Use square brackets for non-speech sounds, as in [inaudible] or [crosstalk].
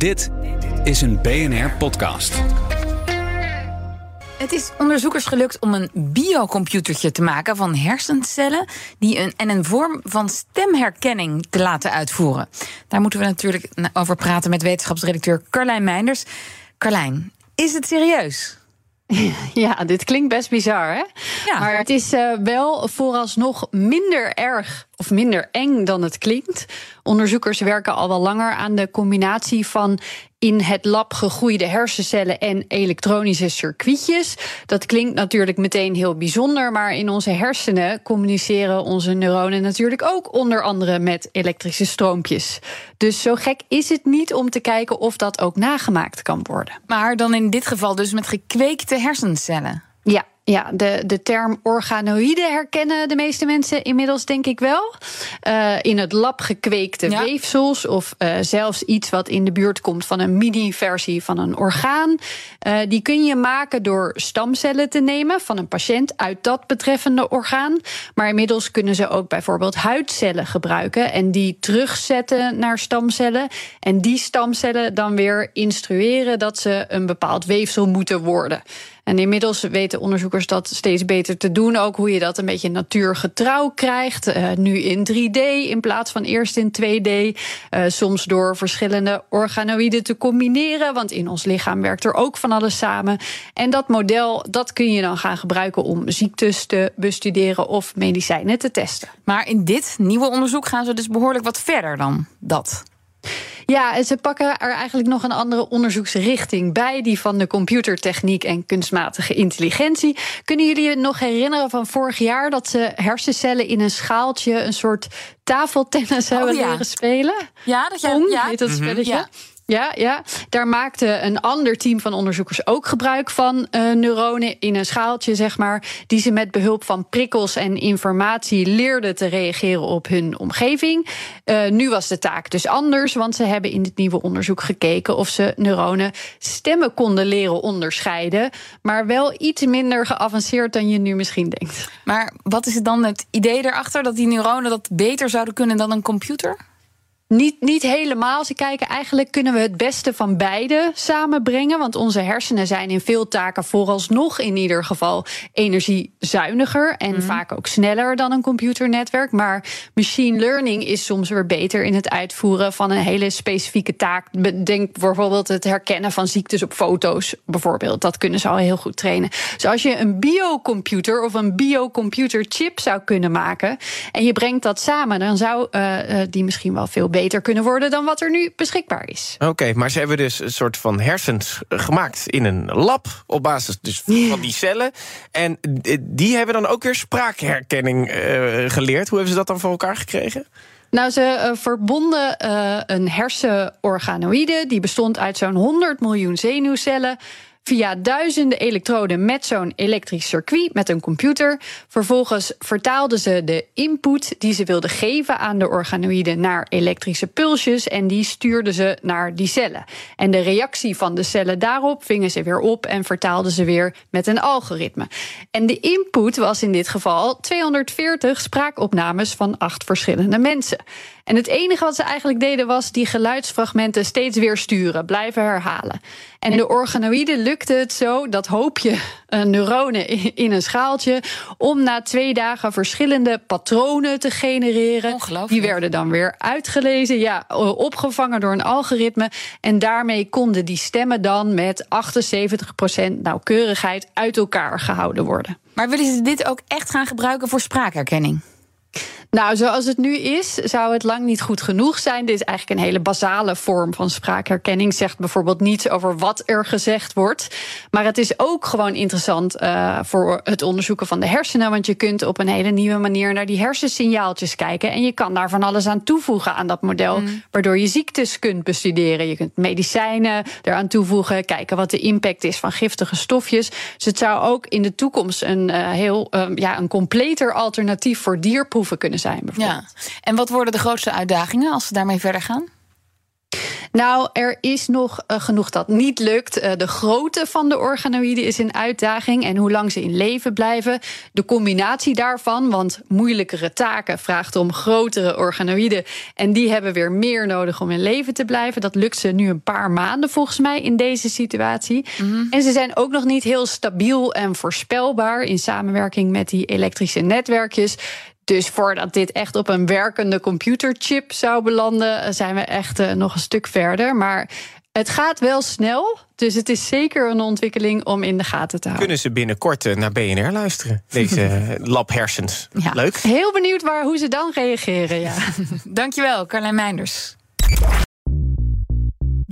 Dit is een BNR-podcast. Het is onderzoekers gelukt om een biocomputertje te maken van hersencellen die een, en een vorm van stemherkenning te laten uitvoeren. Daar moeten we natuurlijk over praten met wetenschapsredacteur Carlijn Meinders. Carlijn, is het serieus? [laughs] Ja, dit klinkt best bizar, hè? Ja. Maar het is uh, wel vooralsnog minder erg of minder eng dan het klinkt. Onderzoekers werken al wel langer aan de combinatie van in het lab gegroeide hersencellen en elektronische circuitjes. Dat klinkt natuurlijk meteen heel bijzonder, maar in onze hersenen communiceren onze neuronen natuurlijk ook onder andere met elektrische stroompjes. Dus zo gek is het niet om te kijken of dat ook nagemaakt kan worden. Maar dan in dit geval dus met gekweekte hersencellen. Ja, ja, de, de term organoïden herkennen de meeste mensen inmiddels, denk ik wel. Uh, in het lab gekweekte ja. weefsels, of uh, zelfs iets wat in de buurt komt van een mini-versie van een orgaan. Uh, die kun je maken door stamcellen te nemen van een patiënt uit dat betreffende orgaan. Maar inmiddels kunnen ze ook bijvoorbeeld huidcellen gebruiken en die terugzetten naar stamcellen. En die stamcellen dan weer instrueren dat ze een bepaald weefsel moeten worden. En inmiddels weten onderzoekers dat steeds beter te doen. Ook hoe je dat een beetje natuurgetrouw krijgt. Uh, nu in 3D in plaats van eerst in 2D. Uh, soms door verschillende organoïden te combineren. Want in ons lichaam werkt er ook van alles samen. En dat model dat kun je dan gaan gebruiken om ziektes te bestuderen of medicijnen te testen. Maar in dit nieuwe onderzoek gaan ze dus behoorlijk wat verder dan dat. Ja, en ze pakken er eigenlijk nog een andere onderzoeksrichting bij, die van de computertechniek en kunstmatige intelligentie. Kunnen jullie je nog herinneren van vorig jaar dat ze hersencellen in een schaaltje een soort tafeltennis hebben oh, ja. leren spelen? Ja, dat jij, Pong ja. heet dat spelletje. Ja. Ja, ja, daar maakte een ander team van onderzoekers ook gebruik van uh, neuronen in een schaaltje, zeg maar, die ze met behulp van prikkels en informatie leerden te reageren op hun omgeving. Uh, nu was de taak dus anders, want ze hebben in dit nieuwe onderzoek gekeken of ze neuronen stemmen konden leren onderscheiden, maar wel iets minder geavanceerd dan je nu misschien denkt. Maar wat is dan het idee erachter dat die neuronen dat beter zouden kunnen dan een computer? Niet, niet helemaal. Ze kijken eigenlijk kunnen we het beste van beide samenbrengen. Want onze hersenen zijn in veel taken vooralsnog in ieder geval energiezuiniger. En mm. vaak ook sneller dan een computernetwerk. Maar machine learning is soms weer beter in het uitvoeren van een hele specifieke taak. Denk bijvoorbeeld het herkennen van ziektes op foto's. Bijvoorbeeld. Dat kunnen ze al heel goed trainen. Dus als je een biocomputer of een biocomputerchip zou kunnen maken. En je brengt dat samen, dan zou uh, die misschien wel veel beter beter kunnen worden dan wat er nu beschikbaar is. Oké, okay, maar ze hebben dus een soort van hersens gemaakt in een lab op basis dus van die cellen. En die hebben dan ook weer spraakherkenning uh, geleerd. Hoe hebben ze dat dan voor elkaar gekregen? Nou, ze uh, verbonden uh, een hersenorganoïde. Die bestond uit zo'n 100 miljoen zenuwcellen via duizenden elektroden met zo'n elektrisch circuit, met een computer. Vervolgens vertaalden ze de input die ze wilden geven aan de organoïden naar elektrische pulsjes en die stuurden ze naar die cellen. En de reactie van de cellen daarop vingen ze weer op en vertaalden ze weer met een algoritme. En de input was in dit geval 240 spraakopnames van acht verschillende mensen. En het enige wat ze eigenlijk deden was die geluidsfragmenten steeds weer sturen, blijven herhalen. En de organoïden lukte het zo, dat hoopje uh, neuronen in een schaaltje, om na twee dagen verschillende patronen te genereren. Die werden dan weer uitgelezen, ja, opgevangen door een algoritme. En daarmee konden die stemmen dan met 78% nauwkeurigheid uit elkaar gehouden worden. Maar willen ze dit ook echt gaan gebruiken voor spraakherkenning? Nou, zoals het nu is, zou het lang niet goed genoeg zijn. Dit is eigenlijk een hele basale vorm van spraakherkenning. Zegt bijvoorbeeld niets over wat er gezegd wordt. Maar het is ook gewoon interessant uh, voor het onderzoeken van de hersenen. Want je kunt op een hele nieuwe manier naar die hersensignaaltjes kijken. En je kan daar van alles aan toevoegen aan dat model. Mm. Waardoor je ziektes kunt bestuderen. Je kunt medicijnen eraan toevoegen. Kijken wat de impact is van giftige stofjes. Dus het zou ook in de toekomst een uh, heel uh, ja, een completer alternatief voor dierproeven kunnen zijn. Ja. En wat worden de grootste uitdagingen als ze daarmee verder gaan? Nou, er is nog uh, genoeg dat niet lukt. Uh, de grootte van de organoïden is een uitdaging en hoe lang ze in leven blijven. De combinatie daarvan, want moeilijkere taken vraagt om grotere organoïden en die hebben weer meer nodig om in leven te blijven. Dat lukt ze nu een paar maanden volgens mij in deze situatie. Mm -hmm. En ze zijn ook nog niet heel stabiel en voorspelbaar in samenwerking met die elektrische netwerkjes. Dus voordat dit echt op een werkende computerchip zou belanden, zijn we echt uh, nog een stuk verder. Maar het gaat wel snel, dus het is zeker een ontwikkeling om in de gaten te houden. Kunnen ze binnenkort uh, naar BNR luisteren, [laughs] deze lab hersens? Ja. Leuk. Heel benieuwd waar, hoe ze dan reageren. Ja. [laughs] Dankjewel, Carlijn Meinders.